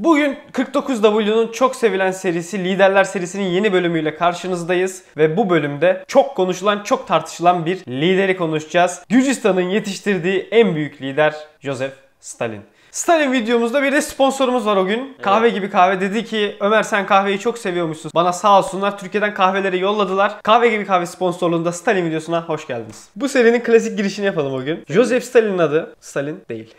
Bugün 49W'nun çok sevilen serisi Liderler serisinin yeni bölümüyle karşınızdayız ve bu bölümde çok konuşulan, çok tartışılan bir lideri konuşacağız. Gürcistan'ın yetiştirdiği en büyük lider Joseph Stalin. Stalin videomuzda bir de sponsorumuz var o gün. Kahve gibi kahve dedi ki Ömer sen kahveyi çok seviyormuşsun. Bana sağ olsunlar Türkiye'den kahveleri yolladılar. Kahve gibi kahve sponsorluğunda Stalin videosuna hoş geldiniz. Bu serinin klasik girişini yapalım o gün. Joseph Stalin'in adı Stalin değil.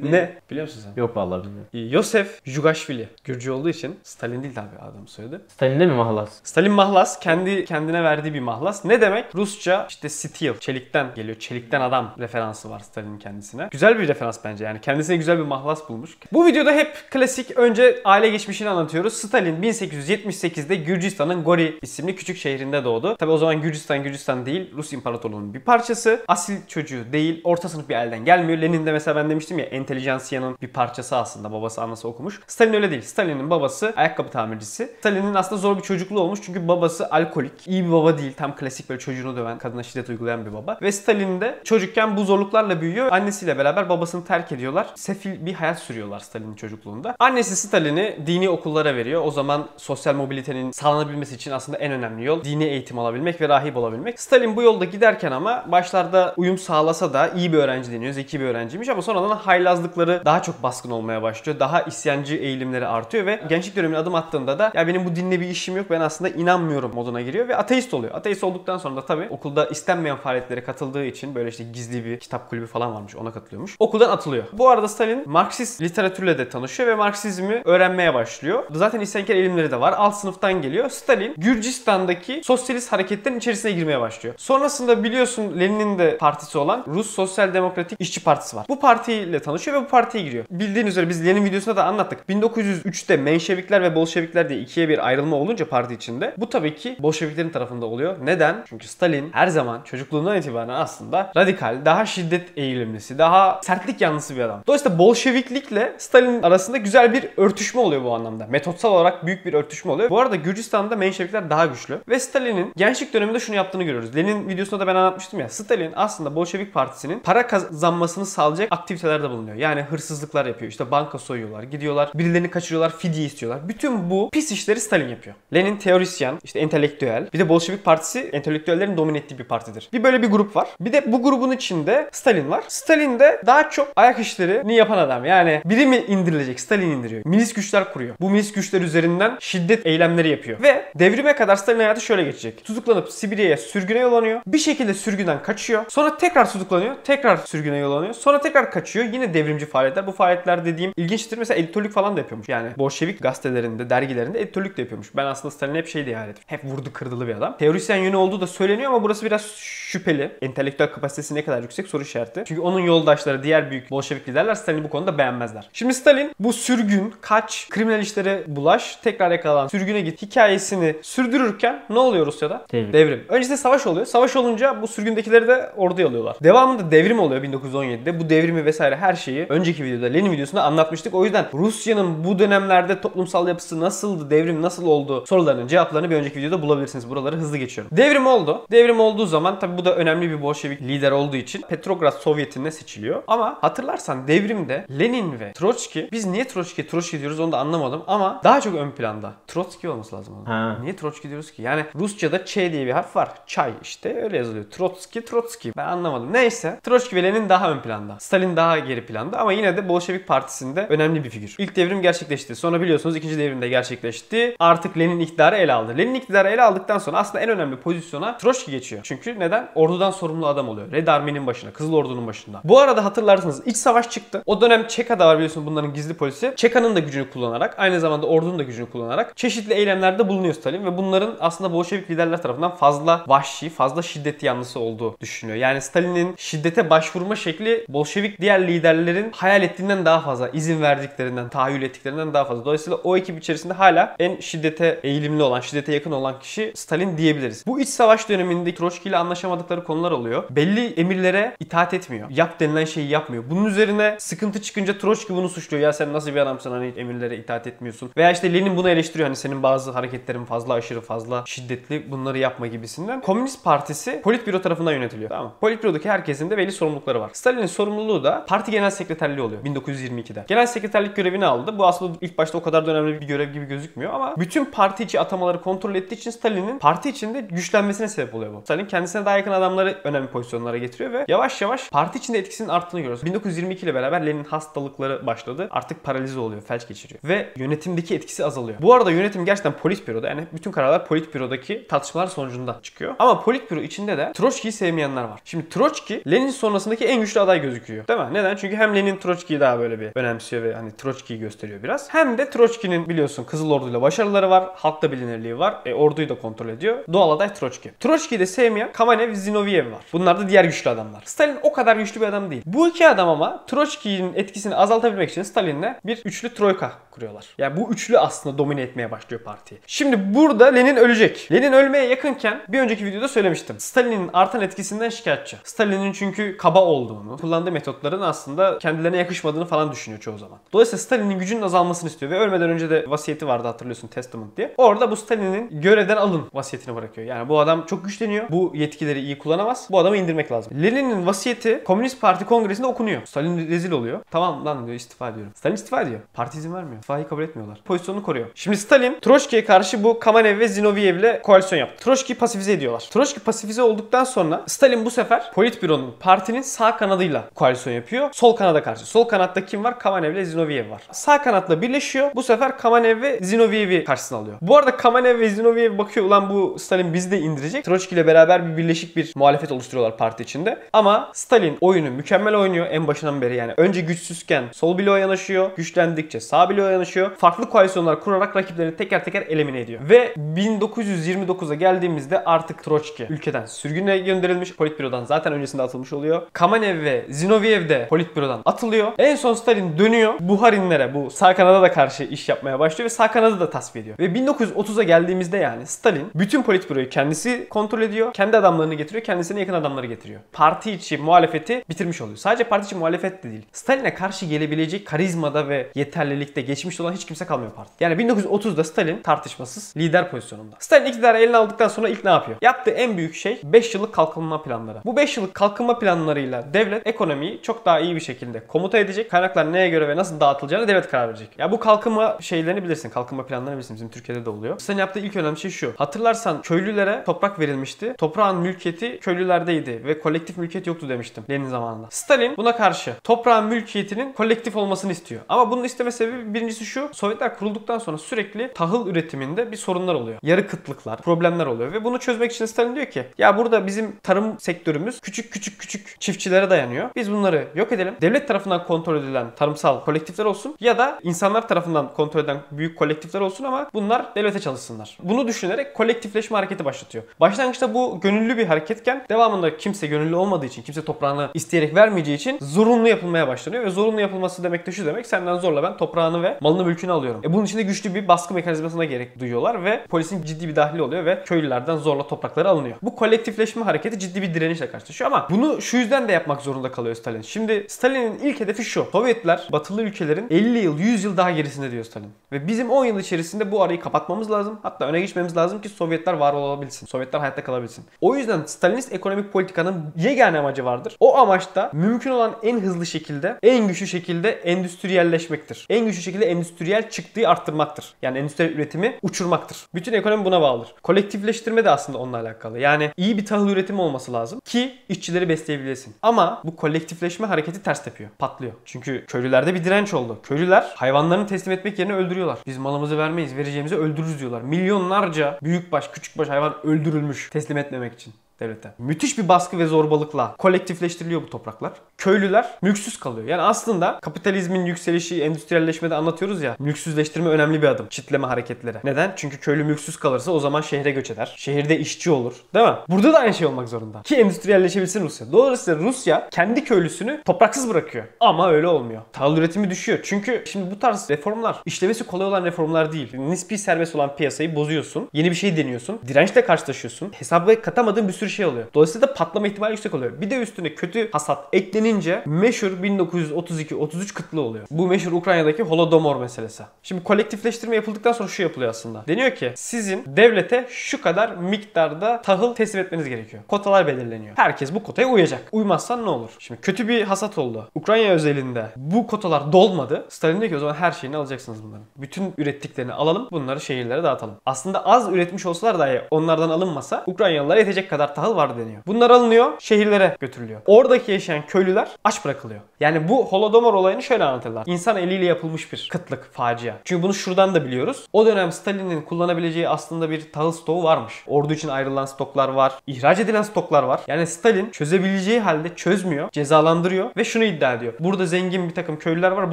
Ne? Biliyor musun sen? Yok vallahi bilmiyorum. Yosef Jugashvili. Gürcü olduğu için Stalin değil tabi adam söyledi. Stalin'de mi mahlas? Stalin mahlas kendi kendine verdiği bir mahlas. Ne demek? Rusça işte steel, çelikten geliyor. Çelikten adam referansı var Stalin'in kendisine. Güzel bir referans bence yani. Kendisine güzel bir mahlas bulmuş. Bu videoda hep klasik önce aile geçmişini anlatıyoruz. Stalin 1878'de Gürcistan'ın Gori isimli küçük şehrinde doğdu. Tabi o zaman Gürcistan Gürcistan değil. Rus İmparatorluğu'nun bir parçası. Asil çocuğu değil. Orta sınıf bir elden gelmiyor. Lenin de mesela ben demiştim ya entelijansiyanın bir parçası aslında. Babası annesi okumuş. Stalin öyle değil. Stalin'in babası ayakkabı tamircisi. Stalin'in aslında zor bir çocukluğu olmuş çünkü babası alkolik. İyi bir baba değil. Tam klasik böyle çocuğunu döven, kadına şiddet uygulayan bir baba. Ve Stalin de çocukken bu zorluklarla büyüyor. Annesiyle beraber babasını terk ediyorlar. Sefil bir hayat sürüyorlar Stalin'in çocukluğunda. Annesi Stalin'i dini okullara veriyor. O zaman sosyal mobilitenin sağlanabilmesi için aslında en önemli yol dini eğitim alabilmek ve rahip olabilmek. Stalin bu yolda giderken ama başlarda uyum sağlasa da iyi bir öğrenci deniyor. Zeki bir öğrenciymiş ama sonradan haylazlıkları daha çok baskın olmaya başlıyor. Daha isyancı eğilimleri artıyor ve gençlik dönemine adım attığında da ya benim bu dinle bir işim yok ben aslında inanmıyorum moduna giriyor ve ateist oluyor. Ateist olduktan sonra da tabii okulda istenmeyen faaliyetlere katıldığı için böyle işte gizli bir kitap kulübü falan varmış ona katılıyormuş. Okuldan atılıyor. Bu arada Stalin Marksist literatürle de tanışıyor ve Marksizmi öğrenmeye başlıyor. Zaten isyankar eğilimleri de var. Alt sınıftan geliyor. Stalin Gürcistan'daki sosyalist hareketlerin içerisine girmeye başlıyor. Sonrasında biliyorsun Lenin'in de partisi olan Rus Sosyal Demokratik İşçi Partisi var. Bu partiyle tanışıyor ve bu partiye giriyor. Bildiğin üzere biz Lenin videosunda da anlattık. 1903'te Menşevikler ve Bolşevikler diye ikiye bir ayrılma olunca parti içinde bu tabii ki Bolşeviklerin tarafında oluyor. Neden? Çünkü Stalin her zaman çocukluğundan itibaren aslında radikal, daha şiddet eğilimlisi, daha sertlik yanlısı bir adam. Dolayısıyla Bolşeviklikle Stalin arasında güzel bir örtüşme oluyor bu anlamda. Metotsal olarak büyük bir örtüşme oluyor. Bu arada Gürcistan'da Menşevikler daha güçlü. Ve Stalin'in gençlik döneminde şunu yaptığını görüyoruz. Lenin videosunda da ben anlatmıştım ya. Stalin aslında Bolşevik Partisi'nin para kazanmasını sağlayacak aktivitelerde bulunuyor. Yani hırsızlıklar yapıyor. İşte banka soyuyorlar, gidiyorlar, birilerini kaçırıyorlar, fidye istiyorlar. Bütün bu pis işleri Stalin yapıyor. Lenin teorisyen, işte entelektüel. Bir de Bolşevik Partisi entelektüellerin domine ettiği bir partidir. Bir böyle bir grup var. Bir de bu grubun içinde Stalin var. Stalin de daha çok ayak işlerini yapan adam. Yani biri mi indirilecek? Stalin indiriyor. Milis güçler kuruyor. Bu milis güçler üzerinden şiddet eylemleri yapıyor. Ve devrime kadar Stalin hayatı şöyle geçecek. Tutuklanıp Sibirya'ya sürgüne yollanıyor. Bir şekilde sürgünden kaçıyor. Sonra tekrar tutuklanıyor. Tekrar sürgüne yollanıyor. Sonra tekrar kaçıyor. Yine devrimci faaliyetler. Bu faaliyetler dediğim ilginçtir. Mesela editörlük falan da yapıyormuş. Yani Bolşevik gazetelerinde, dergilerinde editörlük de yapıyormuş. Ben aslında Stalin'e hep şey diye hayal ettim. Hep vurdu kırdılı bir adam. Teorisyen yönü olduğu da söyleniyor ama burası biraz şüpheli. Entelektüel kapasitesi ne kadar yüksek soru işareti. Çünkü onun yoldaşları, diğer büyük Bolşevik liderler Stalin'i bu konuda beğenmezler. Şimdi Stalin bu sürgün, kaç, kriminal işlere bulaş, tekrar yakalan, sürgüne git hikayesini sürdürürken ne oluyor Rusya'da? Devrim. Devrim. Öncesinde savaş oluyor. Savaş olunca bu sürgündekileri de orduya alıyorlar. Devamında devrim oluyor 1917'de. Bu devrimi vesaire her şeyi önceki videoda Lenin videosunda anlatmıştık. O yüzden Rusya'nın bu dönemlerde toplumsal yapısı nasıldı, devrim nasıl oldu sorularının cevaplarını bir önceki videoda bulabilirsiniz. Buraları hızlı geçiyorum. Devrim oldu. Devrim olduğu zaman tabi bu da önemli bir Bolşevik lider olduğu için Petrograd Sovyeti'ne seçiliyor. Ama hatırlarsan devrimde Lenin ve Troçki biz niye Troçki Troçki diyoruz onu da anlamadım ama daha çok ön planda. Trotsky olması lazım onun. Ha. Niye Troçki diyoruz ki? Yani Rusça'da Ç diye bir harf var. Çay işte öyle yazılıyor. Trotsky, Trotsky. Ben anlamadım. Neyse. Troçki ve Lenin daha ön planda. Stalin daha geri planda ama yine de Bolşevik Partisi'nde önemli bir figür. İlk devrim gerçekleşti. Sonra biliyorsunuz ikinci devrim de gerçekleşti. Artık Lenin iktidarı ele aldı. Lenin iktidarı ele aldıktan sonra aslında en önemli pozisyona Troçki geçiyor. Çünkü neden? Ordudan sorumlu adam oluyor. Red Army'nin başına, Kızıl Ordu'nun başında. Bu arada hatırlarsınız iç savaş çıktı. O dönem Çeka'da var biliyorsunuz bunların gizli polisi. Çeka'nın da gücünü kullanarak, aynı zamanda ordunun da gücünü kullanarak çeşitli eylemlerde bulunuyor Stalin ve bunların aslında Bolşevik liderler tarafından fazla vahşi, fazla şiddet yanlısı olduğu düşünülüyor. Yani Stalin'in şiddete başvurma şekli Bolşevik diğer liderlerin hayal ettiğinden daha fazla, izin verdiklerinden, tahayyül ettiklerinden daha fazla. Dolayısıyla o ekip içerisinde hala en şiddete eğilimli olan, şiddete yakın olan kişi Stalin diyebiliriz. Bu iç savaş döneminde Troçki ile anlaşamadıkları konular oluyor. Belli emirlere itaat etmiyor. Yap denilen şeyi yapmıyor. Bunun üzerine sıkıntı çıkınca Troçki bunu suçluyor. Ya sen nasıl bir adamsın hani emirlere itaat etmiyorsun. Veya işte Lenin bunu eleştiriyor. Hani senin bazı hareketlerin fazla aşırı, fazla şiddetli bunları yapma gibisinden. Komünist Partisi Politbüro tarafından yönetiliyor. Tamam? Politbüro'daki herkesin de belli sorumlulukları var. Stalin'in sorumluluğu da parti genel sekreterliği oluyor 1922'de. Genel sekreterlik görevini aldı. Bu aslında ilk başta o kadar da önemli bir görev gibi gözükmüyor ama bütün parti içi atamaları kontrol ettiği için Stalin'in parti içinde güçlenmesine sebep oluyor bu. Stalin kendisine daha yakın adamları önemli pozisyonlara getiriyor ve yavaş yavaş parti içinde etkisinin arttığını görüyoruz. 1922 ile beraber Lenin hastalıkları başladı. Artık paralize oluyor, felç geçiriyor ve yönetimdeki etkisi azalıyor. Bu arada yönetim gerçekten politbüroda yani bütün kararlar politbürodaki tartışmalar sonucunda çıkıyor. Ama politbüro içinde de Troçki'yi sevmeyenler var. Şimdi Troçki Lenin sonrasındaki en güçlü aday gözüküyor. Değil mi? Neden? Çünkü hem Lenin Troçki'yi daha böyle bir önemsiyor ve hani Troçki'yi gösteriyor biraz. Hem de Troçki'nin biliyorsun Kızıl Ordu'yla başarıları var. Halkta bilinirliği var. E, orduyu da kontrol ediyor. Doğal aday Troçki. Troçki'yi de sevmeyen Kamenev, Zinoviev var. Bunlar da diğer güçlü adamlar. Stalin o kadar güçlü bir adam değil. Bu iki adam ama Troçki'nin etkisini azaltabilmek için Stalin'le bir üçlü troika kuruyorlar. Yani bu üçlü aslında domine etmeye başlıyor partiyi. Şimdi burada Lenin ölecek. Lenin ölmeye yakınken bir önceki videoda söylemiştim. Stalin'in artan etkisinden şikayetçi. Stalin'in çünkü kaba olduğunu, kullandığı metotların aslında kendilerine yakışmadığını falan düşünüyor çoğu zaman. Dolayısıyla Stalin'in gücünün azalmasını istiyor ve ölmeden önce de vasiyeti vardı hatırlıyorsun Testament diye. Orada bu Stalin'in görevden alın vasiyetini bırakıyor. Yani bu adam çok güçleniyor. Bu yetkileri iyi kullanamaz. Bu adamı indirmek lazım. Lenin'in vasiyeti Komünist Parti Kongresi'nde okunuyor. Stalin rezil oluyor. Tamam lan diyor istifa ediyorum. Stalin istifa ediyor. Parti izin vermiyor. İstifayı kabul etmiyorlar. Pozisyonunu koruyor. Şimdi Stalin Troçki'ye karşı bu Kamenev ve Zinoviev'le koalisyon yaptı. Troçki'yi pasifize ediyorlar. Troçki pasifize olduktan sonra Stalin bu sefer Politbüro'nun partinin sağ kanadıyla koalisyon yapıyor. Sol kanada karşı. Sol kanatta kim var? Kamenev ile Zinoviev var. Sağ kanatla birleşiyor. Bu sefer Kamenev ve Zinoviev'i karşısına alıyor. Bu arada Kamenev ve Zinoviev bakıyor ulan bu Stalin bizi de indirecek. Troçki ile beraber bir birleşik bir muhalefet oluşturuyorlar parti içinde. Ama Stalin oyunu mükemmel oynuyor en başından beri yani. Önce güçsüzken sol bloğa yanaşıyor. Güçlendikçe sağ bloğa yanaşıyor. Farklı koalisyonlar kurarak rakiplerini teker teker elimine ediyor. Ve 1929'a geldiğimizde artık Troçki ülkeden sürgüne gönderilmiş. Politbüro'dan zaten öncesinde atılmış oluyor. Kamenev ve Zinoviev de Politbüro'dan atılıyor. En son Stalin dönüyor. Buharinlere bu sağ kanada da karşı iş yapmaya başlıyor ve sağ kanadı da tasfiye ediyor. Ve 1930'a geldiğimizde yani Stalin bütün Politbüro'yu kendisi kontrol ediyor. Kendi adamlarını getiriyor. Kendisine yakın adamları getiriyor. Parti içi muhalefeti bitirmiş oluyor. Sadece parti içi muhalefet de değil. Stalin'e karşı gelebilecek karizmada ve yeterlilikte geçmiş olan hiç kimse kalmıyor parti. Yani 1930'da Stalin tartışmasız lider pozisyonunda. Stalin iktidarı eline aldıktan sonra ilk ne yapıyor? Yaptığı en büyük şey 5 yıllık kalkınma planları. Bu 5 yıllık kalkınma planlarıyla devlet ekonomiyi çok daha iyi bir şekilde komuta edecek. Kaynaklar neye göre ve nasıl dağıtılacağını devlet karar verecek. Ya bu kalkınma şeylerini bilirsin. Kalkınma planlarını bilirsin. Bizim Türkiye'de de oluyor. Stalin yaptığı ilk önemli şey şu. Hatırlarsan köylülere toprak verilmişti. Toprağın mülkiyeti köylülerdeydi ve kolektif mülkiyet yoktu demiştim Lenin zamanında. Stalin buna karşı toprağın mülkiyetinin kolektif olmasını istiyor. Ama bunun isteme sebebi birincisi şu. Sovyetler kurulduktan sonra sürekli tahıl üretiminde bir sorunlar oluyor. Yarı kıtlıklar, problemler oluyor ve bunu çözmek için Stalin diyor ki ya burada bizim tarım sektörümüz küçük küçük küçük çiftçilere dayanıyor. Biz bunları yok edelim. Devlet tarafından kontrol edilen tarımsal kolektifler olsun ya da insanlar tarafından kontrol edilen büyük kolektifler olsun ama bunlar devlete çalışsınlar. Bunu düşünerek kolektifleşme hareketi başlatıyor. Başlangıçta bu gönüllü bir hareketken devamında kimse gönüllü olmadığı için, kimse toprağını isteyerek vermeyeceği için zorunlu yapılmaya başlanıyor ve zorunlu yapılması demek de şu demek senden zorla ben toprağını ve malını mülkünü alıyorum. E bunun için de güçlü bir baskı mekanizmasına gerek duyuyorlar ve polisin ciddi bir dahili oluyor ve köylülerden zorla toprakları alınıyor. Bu kolektifleşme hareketi ciddi bir direnişle karşılaşıyor ama bunu şu yüzden de yapmak zorunda kalıyor Stalin. Şimdi Stalin'in ilk hedefi şu. Sovyetler batılı ülkelerin 50 yıl 100 yıl daha gerisinde diyor Stalin. Ve bizim 10 yıl içerisinde bu arayı kapatmamız lazım. Hatta öne geçmemiz lazım ki Sovyetler var olabilsin. Sovyetler hayatta kalabilsin. O yüzden Stalinist ekonomik politikanın yegane amacı vardır. O amaçta mümkün olan en hızlı şekilde, en güçlü şekilde endüstriyelleşmektir. En güçlü şekilde endüstriyel çıktığı arttırmaktır. Yani endüstriyel üretimi uçurmaktır. Bütün ekonomi buna bağlıdır. Kolektifleştirme de aslında onunla alakalı. Yani iyi bir tahıl üretimi olması lazım ki işçileri besleyebilesin. Ama bu kolektifleşme hareketi ters tepiyor. Patlıyor. Çünkü köylülerde bir direnç oldu. Köylüler hayvanlarını teslim etmek yerine öldürüyorlar. Biz malımızı vermeyiz, vereceğimizi öldürürüz diyorlar. Milyonlarca büyükbaş, küçükbaş hayvan öldürülmüş teslim etmemek için devlete. Müthiş bir baskı ve zorbalıkla kolektifleştiriliyor bu topraklar. Köylüler mülksüz kalıyor. Yani aslında kapitalizmin yükselişi, endüstriyelleşmede anlatıyoruz ya. Mülksüzleştirme önemli bir adım. Çitleme hareketleri. Neden? Çünkü köylü mülksüz kalırsa o zaman şehre göç eder. Şehirde işçi olur. Değil mi? Burada da aynı şey olmak zorunda. Ki endüstriyelleşebilsin Rusya. Dolayısıyla Rusya kendi köylüsünü topraksız bırakıyor. Ama öyle olmuyor. Tahıl üretimi düşüyor. Çünkü şimdi bu tarz reformlar işlemesi kolay olan reformlar değil. Nispi serbest olan piyasayı bozuyorsun. Yeni bir şey deniyorsun. Dirençle karşılaşıyorsun. Hesaba katamadığın bir sürü şey oluyor. Dolayısıyla da patlama ihtimali yüksek oluyor. Bir de üstüne kötü hasat eklenince meşhur 1932-33 kıtlığı oluyor. Bu meşhur Ukrayna'daki Holodomor meselesi. Şimdi kolektifleştirme yapıldıktan sonra şu yapılıyor aslında. Deniyor ki sizin devlete şu kadar miktarda tahıl teslim etmeniz gerekiyor. Kotalar belirleniyor. Herkes bu kotaya uyacak. Uymazsan ne olur? Şimdi kötü bir hasat oldu. Ukrayna özelinde bu kotalar dolmadı. Stalin diyor ki o zaman her şeyini alacaksınız bunların. Bütün ürettiklerini alalım bunları şehirlere dağıtalım. Aslında az üretmiş olsalar dahi onlardan alınmasa Ukraynalılara yetecek kadar tahıl var deniyor. Bunlar alınıyor şehirlere götürülüyor. Oradaki yaşayan köylüler aç bırakılıyor. Yani bu Holodomor olayını şöyle anlatırlar. İnsan eliyle yapılmış bir kıtlık, facia. Çünkü bunu şuradan da biliyoruz. O dönem Stalin'in kullanabileceği aslında bir tahıl stoğu varmış. Ordu için ayrılan stoklar var. ihraç edilen stoklar var. Yani Stalin çözebileceği halde çözmüyor, cezalandırıyor ve şunu iddia ediyor. Burada zengin bir takım köylüler var.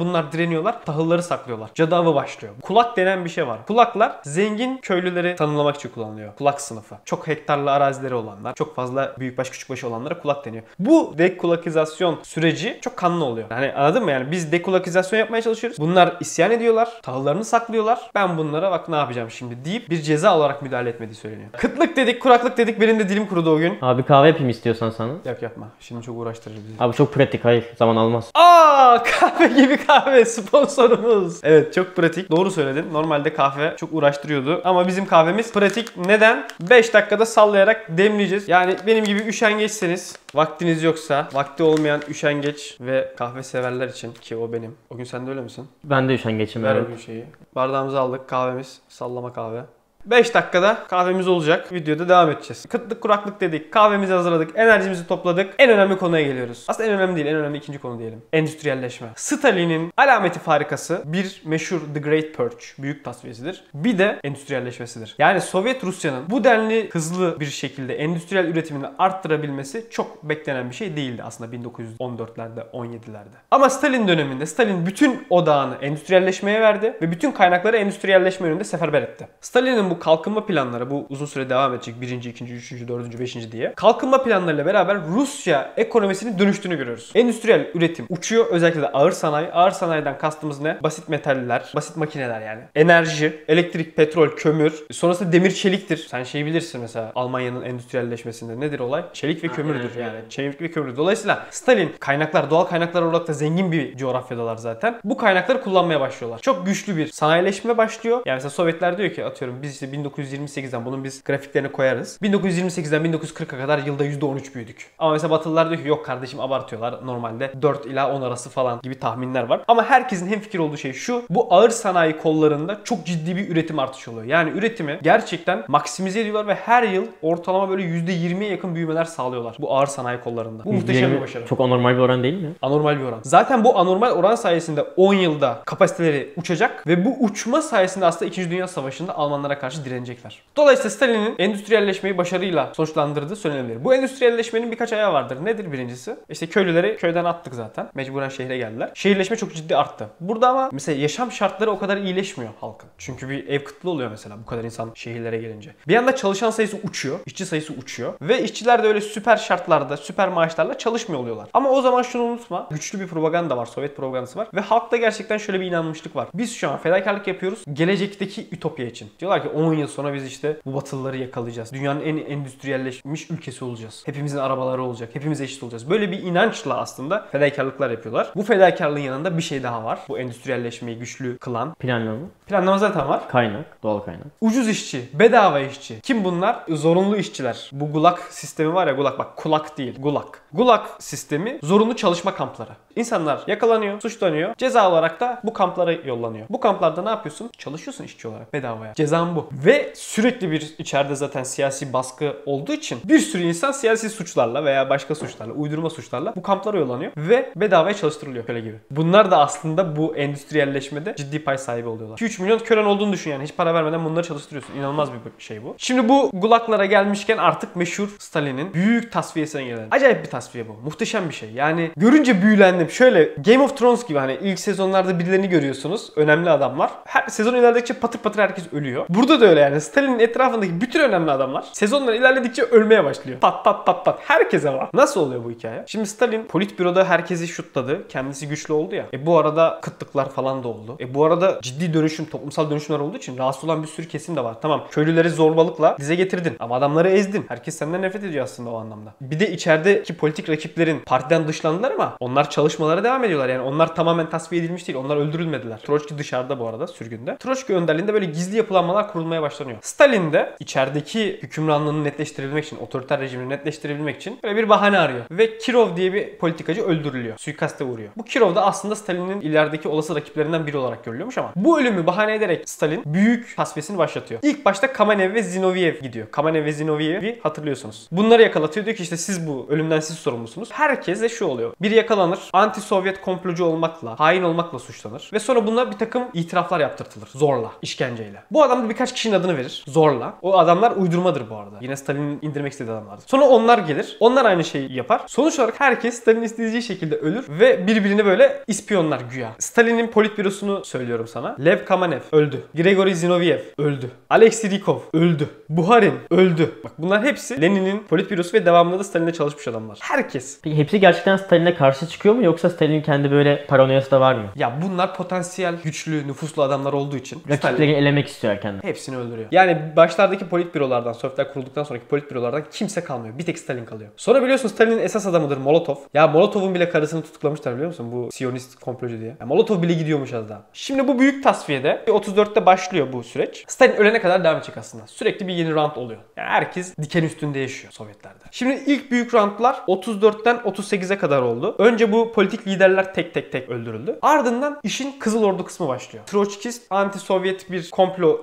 Bunlar direniyorlar. Tahılları saklıyorlar. Cadı avı başlıyor. Kulak denen bir şey var. Kulaklar zengin köylüleri tanımlamak için kullanılıyor. Kulak sınıfı. Çok hektarlı arazileri olanlar, çok fazla büyükbaş küçükbaş olanlara kulak deniyor. Bu dekulakizasyon süreci çok kanlı oluyor. Hani anladın mı yani biz dekulakizasyon yapmaya çalışıyoruz. Bunlar isyan ediyorlar. Tahıllarını saklıyorlar. Ben bunlara bak ne yapacağım şimdi deyip bir ceza olarak müdahale etmediği söyleniyor. Kıtlık dedik, kuraklık dedik. Benim de dilim kurudu o gün. Abi kahve yapayım istiyorsan sana. Yap yapma. Şimdi çok uğraştırıcı bizi. Abi çok pratik hayır zaman almaz. Aa kahve gibi kahve sponsorumuz. Evet çok pratik. Doğru söyledin. Normalde kahve çok uğraştırıyordu. Ama bizim kahvemiz pratik. Neden? 5 dakikada sallayarak demleyeceğiz. Yani benim gibi üşengeçseniz vaktiniz yoksa vakti olmayan üşengeç ve kahve severler için ki o benim. O gün sen de öyle misin? Ben de üşengeçim Ver evet. o gün şeyi. Bardağımızı aldık kahvemiz. Sallama kahve. 5 dakikada kahvemiz olacak. Videoda devam edeceğiz. Kıtlık kuraklık dedik. Kahvemizi hazırladık. Enerjimizi topladık. En önemli konuya geliyoruz. Aslında en önemli değil. En önemli ikinci konu diyelim. Endüstriyelleşme. Stalin'in alameti farikası bir meşhur The Great Purge. Büyük tasfiyesidir. Bir de endüstriyelleşmesidir. Yani Sovyet Rusya'nın bu denli hızlı bir şekilde endüstriyel üretimini arttırabilmesi çok beklenen bir şey değildi aslında 1914'lerde 17'lerde. Ama Stalin döneminde Stalin bütün odağını endüstriyelleşmeye verdi ve bütün kaynakları endüstriyelleşme yönünde seferber etti. Stalin'in bu kalkınma planları bu uzun süre devam edecek. Birinci, ikinci, üçüncü, dördüncü, beşinci diye. Kalkınma planlarıyla beraber Rusya ekonomisinin dönüştüğünü görüyoruz. Endüstriyel üretim uçuyor. Özellikle de ağır sanayi. Ağır sanayiden kastımız ne? Basit metaller, basit makineler yani. Enerji, elektrik, petrol, kömür. Sonrasında demir çeliktir. Sen şey bilirsin mesela Almanya'nın endüstriyelleşmesinde nedir olay? Çelik ve kömürdür yani. Çelik ve kömür. Dolayısıyla Stalin kaynaklar, doğal kaynaklar olarak da zengin bir coğrafyadalar zaten. Bu kaynakları kullanmaya başlıyorlar. Çok güçlü bir sanayileşme başlıyor. Yani mesela Sovyetler diyor ki atıyorum biz işte 1928'den bunun biz grafiklerini koyarız. 1928'den 1940'a kadar yılda %13 büyüdük. Ama mesela Batılılar diyor ki yok kardeşim abartıyorlar. Normalde 4 ila 10 arası falan gibi tahminler var. Ama herkesin hemfikir olduğu şey şu. Bu ağır sanayi kollarında çok ciddi bir üretim artışı oluyor. Yani üretimi gerçekten maksimize ediyorlar ve her yıl ortalama böyle %20'ye yakın büyümeler sağlıyorlar. Bu ağır sanayi kollarında. Bu muhteşem bir %20 başarı. Çok anormal bir oran değil mi? Anormal bir oran. Zaten bu anormal oran sayesinde 10 yılda kapasiteleri uçacak ve bu uçma sayesinde aslında 2. Dünya Savaşı'nda Almanlara karşı direnecekler. Dolayısıyla Stalin'in endüstriyelleşmeyi başarıyla sonuçlandırdığı söylenebilir. Bu endüstriyelleşmenin birkaç ayağı vardır. Nedir birincisi? İşte köylüleri köyden attık zaten. Mecburen şehre geldiler. Şehirleşme çok ciddi arttı. Burada ama mesela yaşam şartları o kadar iyileşmiyor halkın. Çünkü bir ev kıtlığı oluyor mesela bu kadar insan şehirlere gelince. Bir yanda çalışan sayısı uçuyor. işçi sayısı uçuyor. Ve işçiler de öyle süper şartlarda, süper maaşlarla çalışmıyor oluyorlar. Ama o zaman şunu unutma. Güçlü bir propaganda var. Sovyet propagandası var. Ve halkta gerçekten şöyle bir inanmışlık var. Biz şu an fedakarlık yapıyoruz. Gelecekteki ütopya için. Diyorlar ki 10 yıl sonra biz işte bu batılıları yakalayacağız. Dünyanın en endüstriyelleşmiş ülkesi olacağız. Hepimizin arabaları olacak. Hepimiz eşit olacağız. Böyle bir inançla aslında fedakarlıklar yapıyorlar. Bu fedakarlığın yanında bir şey daha var. Bu endüstriyelleşmeyi güçlü kılan. Planlama, Planlama zaten var. kaynak, doğal kaynak. Ucuz işçi, bedava işçi. Kim bunlar? Zorunlu işçiler. Bu gulag sistemi var ya gulag bak kulak değil gulag. Gulag sistemi zorunlu çalışma kampları. İnsanlar yakalanıyor, suçlanıyor. Ceza olarak da bu kamplara yollanıyor. Bu kamplarda ne yapıyorsun? Çalışıyorsun işçi olarak bedavaya. Cezan bu. Ve sürekli bir içeride zaten siyasi baskı olduğu için bir sürü insan siyasi suçlarla veya başka suçlarla, uydurma suçlarla bu kamplara yollanıyor ve bedavaya çalıştırılıyor köle gibi. Bunlar da aslında bu endüstriyelleşmede ciddi pay sahibi oluyorlar. 2-3 milyon kölen olduğunu düşün yani. Hiç para vermeden bunları çalıştırıyorsun. İnanılmaz bir şey bu. Şimdi bu gulaklara gelmişken artık meşhur Stalin'in büyük tasfiyesine gelelim. Acayip bir tasfiye bu. Muhteşem bir şey. Yani görünce büyülendim. Şöyle Game of Thrones gibi hani ilk sezonlarda birilerini görüyorsunuz. Önemli adamlar. Her sezon ilerledikçe patır patır herkes ölüyor. Burada da öyle yani. Stalin'in etrafındaki bütün önemli adamlar sezonlar ilerledikçe ölmeye başlıyor. Pat pat pat pat. Herkese var. Nasıl oluyor bu hikaye? Şimdi Stalin politbüroda herkesi şutladı. Kendisi güçlü oldu ya. E bu arada kıtlıklar falan da oldu. E bu arada ciddi dönüşüm toplumsal dönüşümler olduğu için rahatsız olan bir sürü kesim de var. Tamam köylüleri zorbalıkla dize getirdin ama adamları ezdin. Herkes senden nefret ediyor aslında o anlamda. Bir de içerideki politik rakiplerin partiden dışlandılar ama onlar çalışmalara devam ediyorlar. Yani onlar tamamen tasfiye edilmiş değil. Onlar öldürülmediler. Troçki dışarıda bu arada sürgünde. Troçki önderliğinde böyle gizli yapılanmalar kurulmaya başlanıyor. Stalin de içerideki hükümranlığını netleştirebilmek için, otoriter rejimini netleştirebilmek için böyle bir bahane arıyor. Ve Kirov diye bir politikacı öldürülüyor. Suikaste uğruyor. Bu Kirov da aslında Stalin'in ilerideki olası rakiplerinden biri olarak görülüyormuş ama bu ölümü bahane ederek Stalin büyük tasfiyesini başlatıyor. İlk başta Kamenev ve Zinoviev gidiyor. Kamenev ve Zinoviev'i hatırlıyorsunuz. Bunları yakalatıyor. Diyor ki işte siz bu ölümden siz sorumlusunuz. Herkes de şu oluyor. Biri yakalanır. Anti-Sovyet komplocu olmakla, hain olmakla suçlanır. Ve sonra buna bir takım itiraflar yaptırtılır. Zorla, işkenceyle. Bu adam da birkaç kişinin adını verir. Zorla. O adamlar uydurmadır bu arada. Yine Stalin'in indirmek istediği adamlardır. Sonra onlar gelir. Onlar aynı şeyi yapar. Sonuç olarak herkes Stalin istediği şekilde ölür ve birbirini böyle ispiyonlar güya. Stalin'in politbürosunu söylüyorum sana. Lev Kamenev öldü. Grigori Zinoviev öldü. Alexei Rikov öldü. Buharin öldü. Bak bunlar hepsi Lenin'in politbürosu ve devamında da Stalin'e çalışmış adamlar. Herkes. Peki hepsi gerçekten Stalin'e karşı çıkıyor mu yoksa Stalin'in kendi böyle paranoyası da var mı? Ya bunlar potansiyel güçlü, nüfuslu adamlar olduğu için Stalin Rakipleri elemek istiyor kendi. Hepsini öldürüyor. Yani başlardaki politbürolardan, Sovyetler kurulduktan sonraki politbürolardan kimse kalmıyor. Bir tek Stalin kalıyor. Sonra biliyorsun Stalin'in esas adamıdır Molotov. Ya Molotov'un bile karısını tutuklamışlar biliyor musun? Bu Siyonist komplocu diye. Ya Molotov bile gidiyormuş az daha. Şimdi bu büyük tasfiyede 34'te başlıyor bu süreç. Stalin ölene kadar devam edecek aslında. Sürekli bir yeni round oluyor. Yani herkes diken üstünde yaşıyor Sovyetlerde. Şimdi ilk büyük roundlar 34'ten 38'e kadar oldu. Önce bu politik liderler tek tek tek öldürüldü. Ardından işin Kızıl Ordu kısmı başlıyor. Troçkist anti-Sovyet bir komplo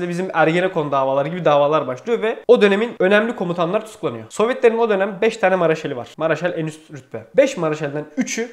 iddiasıyla bizim Ergenekon davaları gibi davalar başlıyor ve o dönemin önemli komutanlar tutuklanıyor. Sovyetlerin o dönem 5 tane maraşali var. Maraşal en üst rütbe. 5 maraşalden 3'ü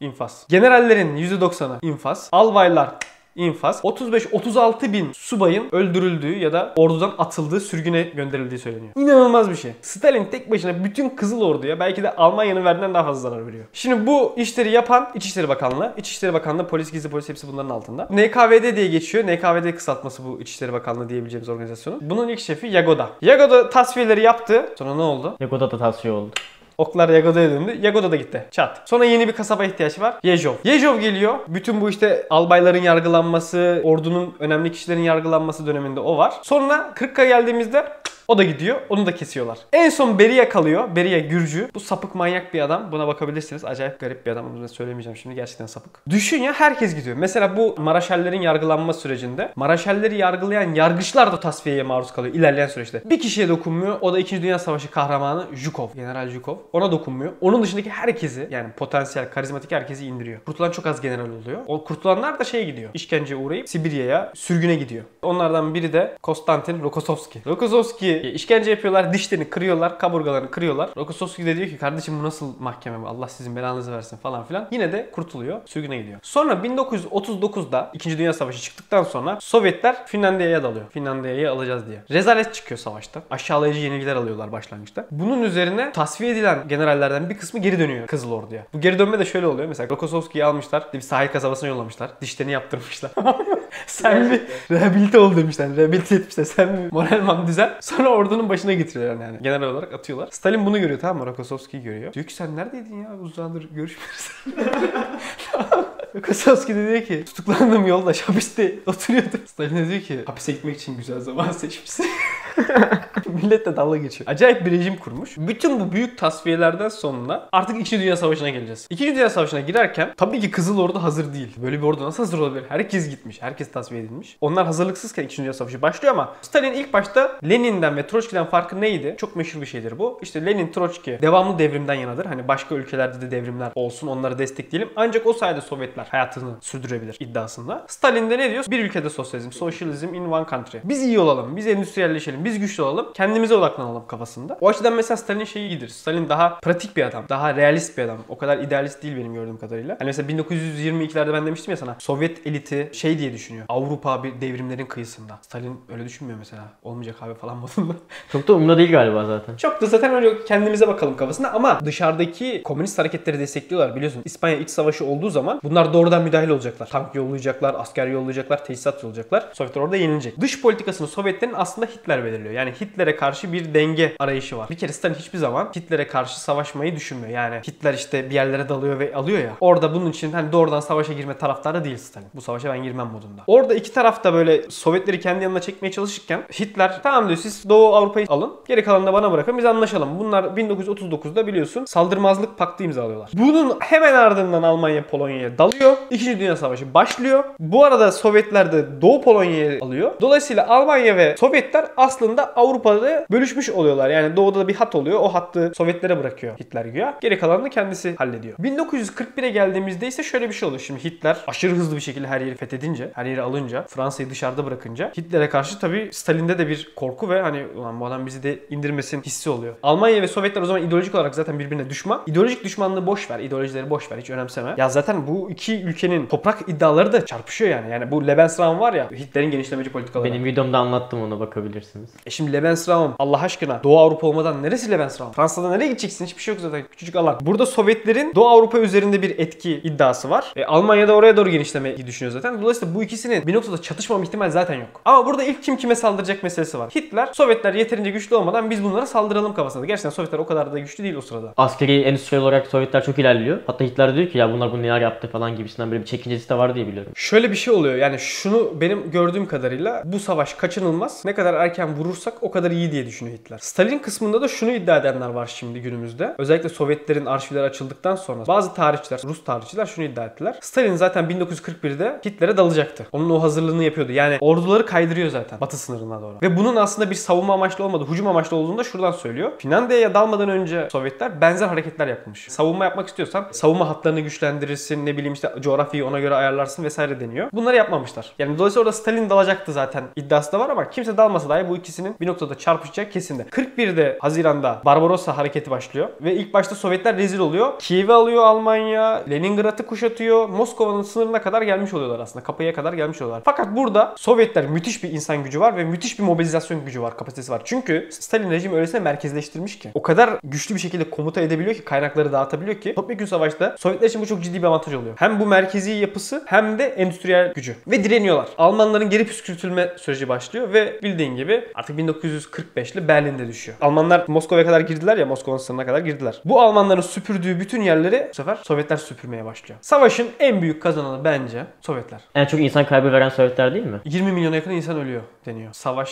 infaz. Generallerin %90'ı infaz. Albaylar infaz. 35-36 bin subayın öldürüldüğü ya da ordudan atıldığı, sürgüne gönderildiği söyleniyor. İnanılmaz bir şey. Stalin tek başına bütün Kızıl Ordu'ya belki de Almanya'nın verdiğinden daha fazla zarar veriyor. Şimdi bu işleri yapan İçişleri Bakanlığı, İçişleri Bakanlığı, polis, gizli polis hepsi bunların altında. NKVD diye geçiyor. NKVD kısaltması bu İçişleri Bakanlığı diyebileceğimiz organizasyonun. Bunun ilk şefi Yagoda. Yagoda tasfiyeleri yaptı. Sonra ne oldu? Yagoda da tasfiye oldu. Oklar Yagoda'ya döndü. Yagoda da gitti. Çat. Sonra yeni bir kasaba ihtiyaç var. Yezhov. Yezhov geliyor. Bütün bu işte albayların yargılanması, ordunun önemli kişilerin yargılanması döneminde o var. Sonra Kırk'a geldiğimizde o da gidiyor. Onu da kesiyorlar. En son Beria kalıyor. Beria Gürcü. Bu sapık manyak bir adam. Buna bakabilirsiniz. Acayip garip bir adam. Da söylemeyeceğim şimdi. Gerçekten sapık. Düşün ya herkes gidiyor. Mesela bu Maraşallerin yargılanma sürecinde Maraşalleri yargılayan yargıçlar da tasfiyeye maruz kalıyor ilerleyen süreçte. Bir kişiye dokunmuyor. O da 2. Dünya Savaşı kahramanı Zhukov. General Zhukov. Ona dokunmuyor. Onun dışındaki herkesi yani potansiyel, karizmatik herkesi indiriyor. Kurtulan çok az general oluyor. O kurtulanlar da şeye gidiyor. İşkenceye uğrayıp Sibirya'ya sürgüne gidiyor. Onlardan biri de Konstantin Rokossovski. Rokossovski işkence yapıyorlar, dişlerini kırıyorlar, kaburgalarını kırıyorlar. Rokossovski de diyor ki kardeşim bu nasıl mahkeme bu? Allah sizin belanızı versin falan filan. Yine de kurtuluyor, sürgüne gidiyor. Sonra 1939'da 2. Dünya Savaşı çıktıktan sonra Sovyetler Finlandiya'ya dalıyor. Finlandiya'yı alacağız diye. Rezalet çıkıyor savaşta. Aşağılayıcı yenilgiler alıyorlar başlangıçta. Bunun üzerine tasfiye edilen generallerden bir kısmı geri dönüyor Kızıl Ordu'ya. Bu geri dönme de şöyle oluyor. Mesela Rokossovski'yi almışlar. Bir sahil kasabasına yollamışlar. Dişlerini yaptırmışlar. Sen bir rehabilite ol demişler. Rehabilite etmişler. Sen bir moralman düzen. Sonra ordunun başına getiriyorlar yani. Genel olarak atıyorlar. Stalin bunu görüyor tamam mı? Rokossovski'yi görüyor. Diyor ki sen neredeydin ya? Uzun zamandır görüşmüyoruz. Rokossovski de diyor ki tutuklandığım yolda hapiste oturuyordum. Stalin de diyor ki hapise gitmek için güzel zaman seçmişsin. Millet de dalga geçiyor. Acayip bir rejim kurmuş. Bütün bu büyük tasfiyelerden sonra artık 2. Dünya Savaşı'na geleceğiz. 2. Dünya Savaşı'na girerken tabii ki Kızıl Ordu hazır değil. Böyle bir ordu nasıl hazır olabilir? Herkes gitmiş. Herkes tasfiye edilmiş. Onlar hazırlıksızken 2. Dünya Savaşı başlıyor ama Stalin ilk başta Lenin'den ve Troçki'den farkı neydi? Çok meşhur bir şeydir bu. İşte Lenin, Troçki devamlı devrimden yanadır. Hani başka ülkelerde de devrimler olsun onları destekleyelim. Ancak o sayede Sovyetler hayatını sürdürebilir iddiasında. Stalin de ne diyor? Bir ülkede sosyalizm, socialism in one country. Biz iyi olalım, biz endüstriyelleşelim, biz güçlü olalım, kendimize odaklanalım kafasında. O açıdan mesela Stalin şeyi iyidir. Stalin daha pratik bir adam, daha realist bir adam. O kadar idealist değil benim gördüğüm kadarıyla. Hani mesela 1922'lerde ben demiştim ya sana. Sovyet eliti şey diye düşünüyor. Avrupa bir devrimlerin kıyısında. Stalin öyle düşünmüyor mesela. Olmayacak abi falan modunda. Çok da umurda değil galiba zaten. Çok da zaten öyle kendimize bakalım kafasında ama dışarıdaki komünist hareketleri destekliyorlar biliyorsun. İspanya iç savaşı olduğu zaman bunlar doğrudan müdahale olacaklar. Tank yollayacaklar, asker yollayacaklar, tesisat yollayacaklar. Sovyetler orada yenilecek. Dış politikasını Sovyetlerin aslında Hitler belirliyor. Belirliyor. Yani Hitler'e karşı bir denge arayışı var. Bir kere Stalin hiçbir zaman Hitler'e karşı savaşmayı düşünmüyor. Yani Hitler işte bir yerlere dalıyor ve alıyor ya. Orada bunun için hani doğrudan savaşa girme taraftarı değil Stalin. Bu savaşa ben girmem modunda. Orada iki taraf da böyle Sovyetleri kendi yanına çekmeye çalışırken Hitler tamam diyor siz Doğu Avrupa'yı alın. Geri kalanını da bana bırakın biz anlaşalım. Bunlar 1939'da biliyorsun saldırmazlık paktı imzalıyorlar. Bunun hemen ardından Almanya Polonya'ya dalıyor. İkinci Dünya Savaşı başlıyor. Bu arada Sovyetler de Doğu Polonya'yı alıyor. Dolayısıyla Almanya ve Sovyetler aslında Avrupa'da bölüşmüş oluyorlar. Yani doğuda da bir hat oluyor. O hattı Sovyetlere bırakıyor Hitler güya. Geri kalanını kendisi hallediyor. 1941'e geldiğimizde ise şöyle bir şey oluyor. Şimdi Hitler aşırı hızlı bir şekilde her yeri fethedince, her yeri alınca, Fransa'yı dışarıda bırakınca Hitler'e karşı tabii Stalin'de de bir korku ve hani ulan bu adam bizi de indirmesin hissi oluyor. Almanya ve Sovyetler o zaman ideolojik olarak zaten birbirine düşman. İdeolojik düşmanlığı boş ver. ideolojileri boş ver. Hiç önemseme. Ya zaten bu iki ülkenin toprak iddiaları da çarpışıyor yani. Yani bu Lebensraum var ya Hitler'in genişlemeci politikaları. Benim videomda anlattım onu bakabilirsiniz. E şimdi Lebensraum Allah aşkına Doğu Avrupa olmadan neresi Lebensraum? Fransa'da nereye gideceksin? Hiçbir şey yok zaten. Küçücük alan. Burada Sovyetlerin Doğu Avrupa üzerinde bir etki iddiası var. E, Almanya da oraya doğru genişlemeyi düşünüyor zaten. Dolayısıyla bu ikisinin bir noktada çatışmama ihtimali zaten yok. Ama burada ilk kim kime saldıracak meselesi var. Hitler Sovyetler yeterince güçlü olmadan biz bunlara saldıralım kafasında. Gerçekten Sovyetler o kadar da güçlü değil o sırada. Askeri endüstriyel olarak Sovyetler çok ilerliyor. Hatta Hitler diyor ki ya bunlar bunu neler yaptı falan gibisinden böyle bir çekincesi de var diye biliyorum. Şöyle bir şey oluyor. Yani şunu benim gördüğüm kadarıyla bu savaş kaçınılmaz. Ne kadar erken vurursak o kadar iyi diye düşünüyor Hitler. Stalin kısmında da şunu iddia edenler var şimdi günümüzde. Özellikle Sovyetlerin arşivleri açıldıktan sonra bazı tarihçiler, Rus tarihçiler şunu iddia ettiler. Stalin zaten 1941'de Hitler'e dalacaktı. Onun o hazırlığını yapıyordu. Yani orduları kaydırıyor zaten batı sınırına doğru. Ve bunun aslında bir savunma amaçlı olmadı, hücum amaçlı olduğunu da şuradan söylüyor. Finlandiya'ya dalmadan önce Sovyetler benzer hareketler yapmış. Savunma yapmak istiyorsan savunma hatlarını güçlendirirsin, ne bileyim işte coğrafyayı ona göre ayarlarsın vesaire deniyor. Bunları yapmamışlar. Yani dolayısıyla orada Stalin dalacaktı zaten iddiası da var ama kimse dalmasa dahi bu ikisinin bir noktada çarpışacak kesin de. 41'de Haziran'da Barbarossa hareketi başlıyor ve ilk başta Sovyetler rezil oluyor. Kiev'i alıyor Almanya, Leningrad'ı kuşatıyor. Moskova'nın sınırına kadar gelmiş oluyorlar aslında. Kapıya kadar gelmiş oluyorlar. Fakat burada Sovyetler müthiş bir insan gücü var ve müthiş bir mobilizasyon gücü var, kapasitesi var. Çünkü Stalin rejimi öylesine merkezleştirmiş ki. O kadar güçlü bir şekilde komuta edebiliyor ki, kaynakları dağıtabiliyor ki. Topyekun savaşta Sovyetler için bu çok ciddi bir avantaj oluyor. Hem bu merkezi yapısı hem de endüstriyel gücü. Ve direniyorlar. Almanların geri püskürtülme süreci başlıyor ve bildiğin gibi artık 1945'li Berlin'de düşüyor. Almanlar Moskova'ya kadar girdiler ya Moskova'nın sınırına kadar girdiler. Bu Almanların süpürdüğü bütün yerleri bu sefer Sovyetler süpürmeye başlıyor. Savaşın en büyük kazananı bence Sovyetler. En çok insan kaybı veren Sovyetler değil mi? 20 milyona yakın insan ölüyor deniyor. Savaş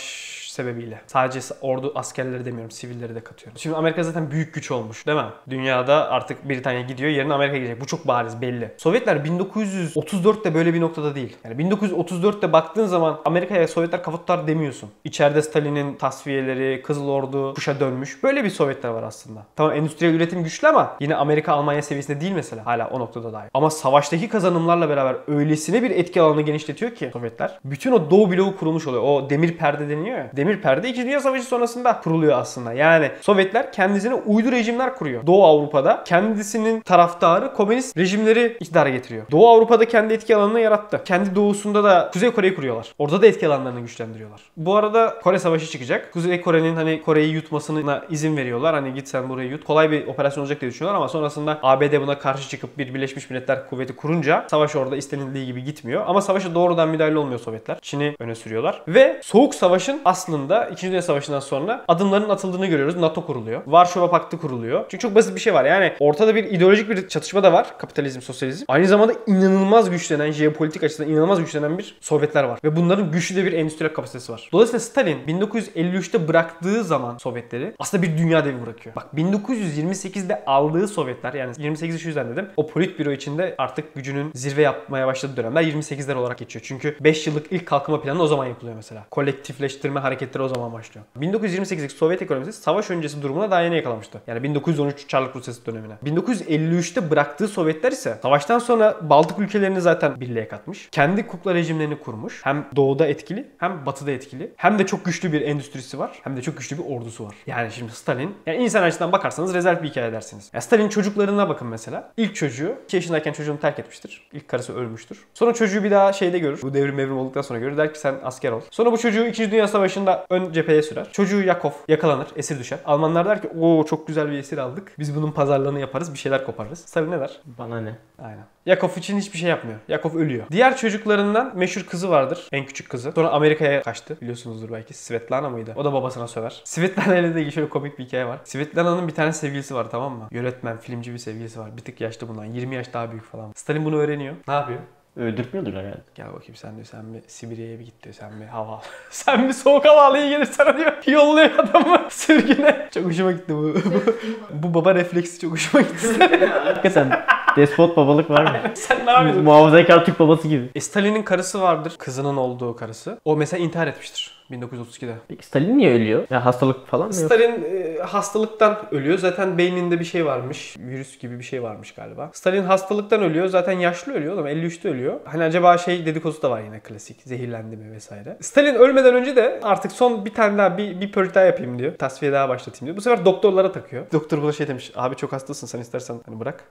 sebebiyle. Sadece ordu askerleri demiyorum, sivilleri de katıyorum. Şimdi Amerika zaten büyük güç olmuş değil mi? Dünyada artık Britanya gidiyor, yerine Amerika gelecek. Bu çok bariz belli. Sovyetler 1934'te böyle bir noktada değil. Yani 1934'te baktığın zaman Amerika'ya Sovyetler kafa tutar demiyorsun. İçeride Stalin'in tasfiyeleri, Kızıl Ordu kuşa dönmüş. Böyle bir Sovyetler var aslında. Tamam endüstriyel üretim güçlü ama yine Amerika Almanya seviyesinde değil mesela. Hala o noktada dahi. Ama savaştaki kazanımlarla beraber öylesine bir etki alanını genişletiyor ki Sovyetler. Bütün o Doğu bloğu kurulmuş oluyor. O demir perde deniyor ya. Demir perde 2. Dünya Savaşı sonrasında kuruluyor aslında. Yani Sovyetler kendisine uydu rejimler kuruyor. Doğu Avrupa'da kendisinin taraftarı komünist rejimleri iktidara getiriyor. Doğu Avrupa'da kendi etki alanını yarattı. Kendi doğusunda da Kuzey Kore'yi kuruyorlar. Orada da etki alanlarını güçlendiriyorlar. Bu arada Kore Savaşı çıkacak. Kuzey Kore'nin hani Kore'yi yutmasına izin veriyorlar. Hani git sen burayı yut. Kolay bir operasyon olacak diye düşünüyorlar ama sonrasında ABD buna karşı çıkıp bir Birleşmiş Milletler kuvveti kurunca savaş orada istenildiği gibi gitmiyor. Ama savaşa doğrudan müdahale olmuyor Sovyetler. Çin'i öne sürüyorlar. Ve Soğuk Savaş'ın aslında 2. Dünya Savaşı'ndan sonra adımların atıldığını görüyoruz. NATO kuruluyor. Varşova Paktı kuruluyor. Çünkü çok basit bir şey var. Yani ortada bir ideolojik bir çatışma da var. Kapitalizm, sosyalizm. Aynı zamanda inanılmaz güçlenen, jeopolitik açıdan inanılmaz güçlenen bir Sovyetler var. Ve bunların güçlü de bir endüstriyel kapasitesi var. Dolayısıyla Stalin 1953'te bıraktığı zaman Sovyetleri aslında bir dünya devi bırakıyor. Bak 1928'de aldığı Sovyetler yani 28'i şu yüzden dedim. O politbüro içinde artık gücünün zirve yapmaya başladığı dönemler 28'ler olarak geçiyor. Çünkü 5 yıllık ilk kalkınma planı o zaman yapılıyor mesela. Kolektifleştirme hareketleri o zaman başlıyor. 1928'deki Sovyet ekonomisi savaş öncesi durumuna daha yeni yakalamıştı. Yani 1913 Çarlık Rusyası dönemine. 1953'te bıraktığı Sovyetler ise savaştan sonra Baltık ülkelerini zaten birliğe katmış. Kendi kukla rejimlerini kurmuş. Hem doğuda etkili hem batıda etkili. Hem de çok güçlü bir endüstrisi var. Hem de çok güçlü bir ordusu var. Yani şimdi Stalin yani insan açısından bakarsanız rezerv bir hikaye dersiniz. Ya Stalin çocuklarına bakın mesela. İlk çocuğu 2 yaşındayken çocuğunu terk etmiştir. İlk karısı ölmüştür. Sonra çocuğu bir daha şeyde görür. Bu devrim mevrim olduktan sonra görür. Der ki sen asker ol. Sonra bu bu çocuğu 2. Dünya Savaşı'nda ön cepheye sürer. Çocuğu Yakov yakalanır, esir düşer. Almanlar der ki o çok güzel bir esir aldık. Biz bunun pazarlığını yaparız, bir şeyler koparırız. Stalin ne der? Bana ne? Aynen. Yakov için hiçbir şey yapmıyor. Yakov ölüyor. Diğer çocuklarından meşhur kızı vardır. En küçük kızı. Sonra Amerika'ya kaçtı. Biliyorsunuzdur belki. Svetlana mıydı? O da babasına söver. Svetlana ile de ilgili şöyle komik bir hikaye var. Svetlana'nın bir tane sevgilisi var tamam mı? Yönetmen, filmci bir sevgilisi var. Bir tık yaşlı bundan. 20 yaş daha büyük falan. Stalin bunu öğreniyor. Ne yapıyor? Öldürtmüyordur herhalde. Gel bakayım sen diyor sen bir Sibirya'ya bir git diyor sen bir hava al. sen bir soğuk hava al iyi gelir sana diyor. Yolluyor adamı sürgüne. Çok hoşuma gitti bu. bu, bu baba refleksi çok hoşuma gitti. Hakikaten despot babalık var mı? sen ne yapıyorsun? Muhafazakar Türk babası gibi. E, Stalin'in karısı vardır. Kızının olduğu karısı. O mesela intihar etmiştir 1932'de. Peki Stalin niye ölüyor? Ya hastalık falan mı yok? Stalin e, hastalıktan ölüyor. Zaten beyninde bir şey varmış. Virüs gibi bir şey varmış galiba. Stalin hastalıktan ölüyor. Zaten yaşlı ölüyor oğlum. 53'te ölüyor. Hani acaba şey dedikodusu da var yine klasik. Zehirlendi mi vesaire. Stalin ölmeden önce de artık son bir tane daha bir, bir pörük daha yapayım diyor. Tasfiye daha başlatayım diyor. Bu sefer doktorlara takıyor. Doktor buna şey demiş. Abi çok hastasın sen istersen hani bırak.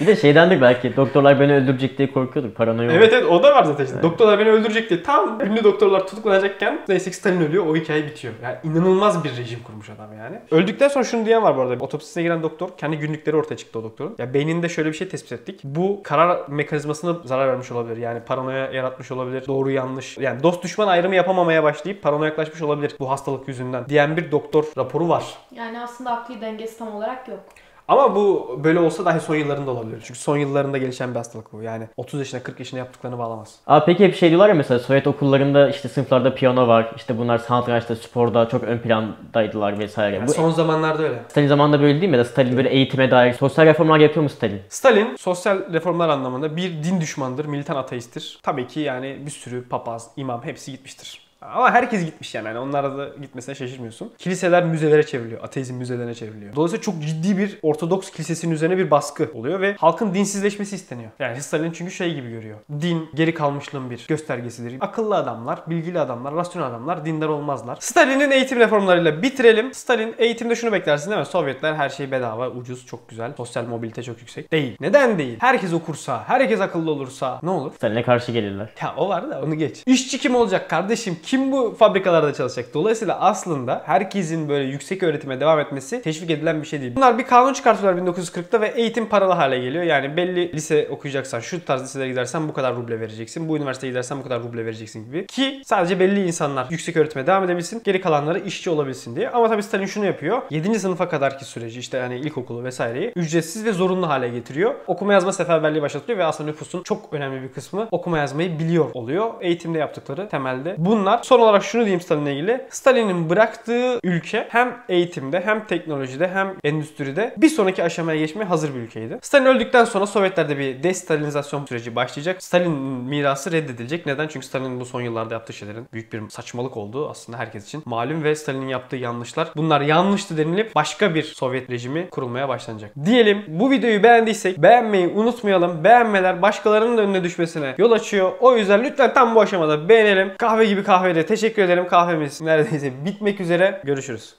Bir de şeydendir belki. Doktorlar beni öldürecek diye korkuyordur. Paranoya Evet evet o da var zaten işte. Doktorlar beni öldürecek diye tam ünlü doktorlar tutuklanacakken neyse ki Stalin ölüyor o hikaye bitiyor. Yani inanılmaz bir rejim kurmuş adam yani. Öldükten sonra şunu diyen var bu arada. Otopsisine giren doktor kendi günlükleri ortaya çıktı o doktorun. Ya beyninde şöyle bir şey tespit ettik. Bu karar mekanizmasına zarar vermiş olabilir. Yani paranoya yaratmış olabilir. Doğru yanlış. Yani dost düşman ayrımı yapamamaya başlayıp paranoyaklaşmış olabilir bu hastalık yüzünden diyen bir doktor raporu var. Yani aslında akli dengesi tam olarak yok. Ama bu böyle olsa dahi son yıllarında olabilir. Çünkü son yıllarında gelişen bir hastalık bu. Yani 30 yaşına 40 yaşına yaptıklarını bağlamaz. Aa peki hep şey diyorlar ya mesela Sovyet okullarında işte sınıflarda piyano var. işte bunlar satrançta, sporda çok ön plandaydılar vesaire. Yani Bu son zamanlarda öyle. Stalin zamanında böyle değil mi? Ya da Stalin böyle eğitime dair sosyal reformlar yapıyor mu Stalin? Stalin sosyal reformlar anlamında bir din düşmandır, militan ateisttir. Tabii ki yani bir sürü papaz, imam hepsi gitmiştir. Ama herkes gitmiş yani. yani onlara da gitmesine şaşırmıyorsun. Kiliseler müzelere çevriliyor. Ateizm müzelerine çevriliyor. Dolayısıyla çok ciddi bir Ortodoks kilisesinin üzerine bir baskı oluyor ve halkın dinsizleşmesi isteniyor. Yani Stalin çünkü şey gibi görüyor. Din geri kalmışlığın bir göstergesidir. Akıllı adamlar, bilgili adamlar, rasyonel adamlar dindar olmazlar. Stalin'in eğitim reformlarıyla bitirelim. Stalin eğitimde şunu beklersin değil mi? Sovyetler her şey bedava, ucuz, çok güzel. Sosyal mobilite çok yüksek. Değil. Neden değil? Herkes okursa, herkes akıllı olursa ne olur? Stalin'e karşı gelirler. Ya o var da onu geç. İşçi kim olacak kardeşim? Kim bu fabrikalarda çalışacak? Dolayısıyla aslında herkesin böyle yüksek öğretime devam etmesi teşvik edilen bir şey değil. Bunlar bir kanun çıkartıyorlar 1940'ta ve eğitim paralı hale geliyor. Yani belli lise okuyacaksan şu tarz liselere gidersen bu kadar ruble vereceksin. Bu üniversiteye gidersen bu kadar ruble vereceksin gibi. Ki sadece belli insanlar yüksek öğretime devam edebilsin. Geri kalanları işçi olabilsin diye. Ama tabii Stalin şunu yapıyor. 7. sınıfa kadarki süreci işte yani ilkokulu vesaireyi ücretsiz ve zorunlu hale getiriyor. Okuma yazma seferberliği başlatıyor ve aslında nüfusun çok önemli bir kısmı okuma yazmayı biliyor oluyor. Eğitimde yaptıkları temelde. Bunlar son olarak şunu diyeyim Stalin'le ilgili. Stalin'in bıraktığı ülke hem eğitimde hem teknolojide hem endüstride bir sonraki aşamaya geçmeye hazır bir ülkeydi. Stalin öldükten sonra Sovyetlerde bir destalinizasyon süreci başlayacak. Stalin'in mirası reddedilecek. Neden? Çünkü Stalin'in bu son yıllarda yaptığı şeylerin büyük bir saçmalık olduğu aslında herkes için malum ve Stalin'in yaptığı yanlışlar. Bunlar yanlıştı denilip başka bir Sovyet rejimi kurulmaya başlanacak. Diyelim bu videoyu beğendiysek beğenmeyi unutmayalım. Beğenmeler başkalarının önüne düşmesine yol açıyor. O yüzden lütfen tam bu aşamada beğenelim. Kahve gibi kahvede teşekkür ederim. Kahvemiz neredeyse bitmek üzere. Görüşürüz.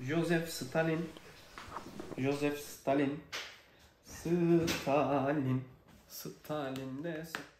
Joseph Stalin Joseph Stalin Stalin Stalin de Stalin